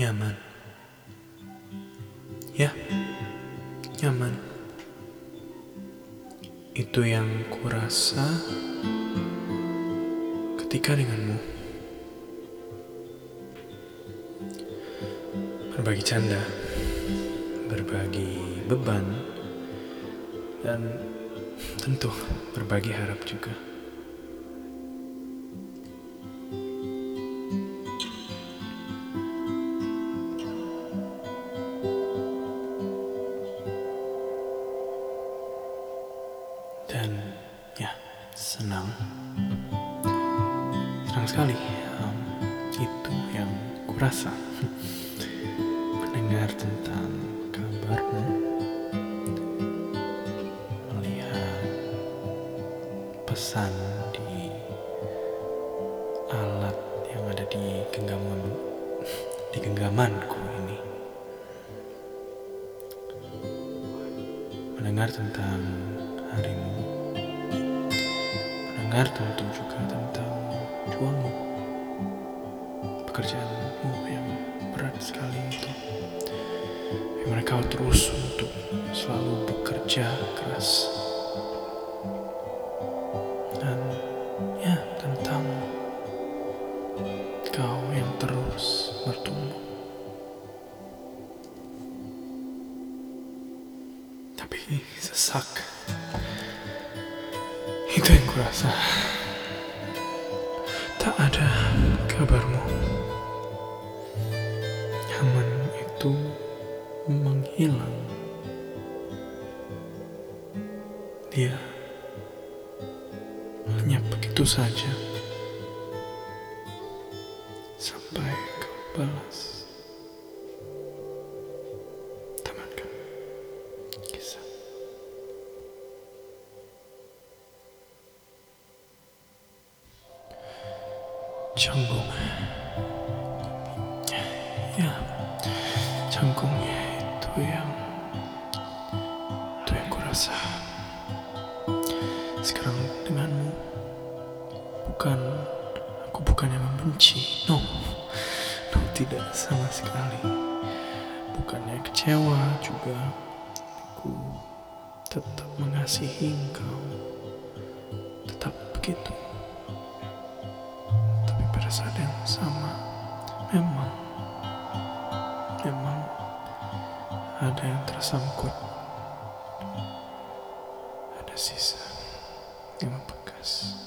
nyaman. Ya, nyaman. Itu yang kurasa ketika denganmu. Berbagi canda, berbagi beban, dan tentu berbagi harap juga. Senang sekali. Um, itu yang kurasa mendengar tentang kabarmu. Melihat pesan di alat yang ada di genggaman di genggamanku ini. Mendengar tentang harimu. Mendengar tentu juga tentang juangmu pekerjaanmu yang berat sekali itu. Mereka terus untuk selalu bekerja keras. Dan ya tentang kau yang terus bertumbuh. Tapi sesak. Itu yang kurasa tak ada kabarmu. Nyaman itu menghilang. Dia lenyap begitu saja. Sampai kau balas canggung ya canggungnya itu yang itu yang kurasa. Sekarang denganmu bukan aku bukannya membenci. No no tidak sama sekali. Bukannya kecewa juga aku tetap mengasihi engkau. Tetap begitu perasaan yang sama. Memang memang ada yang tersangkut. Ada sisa yang bekas.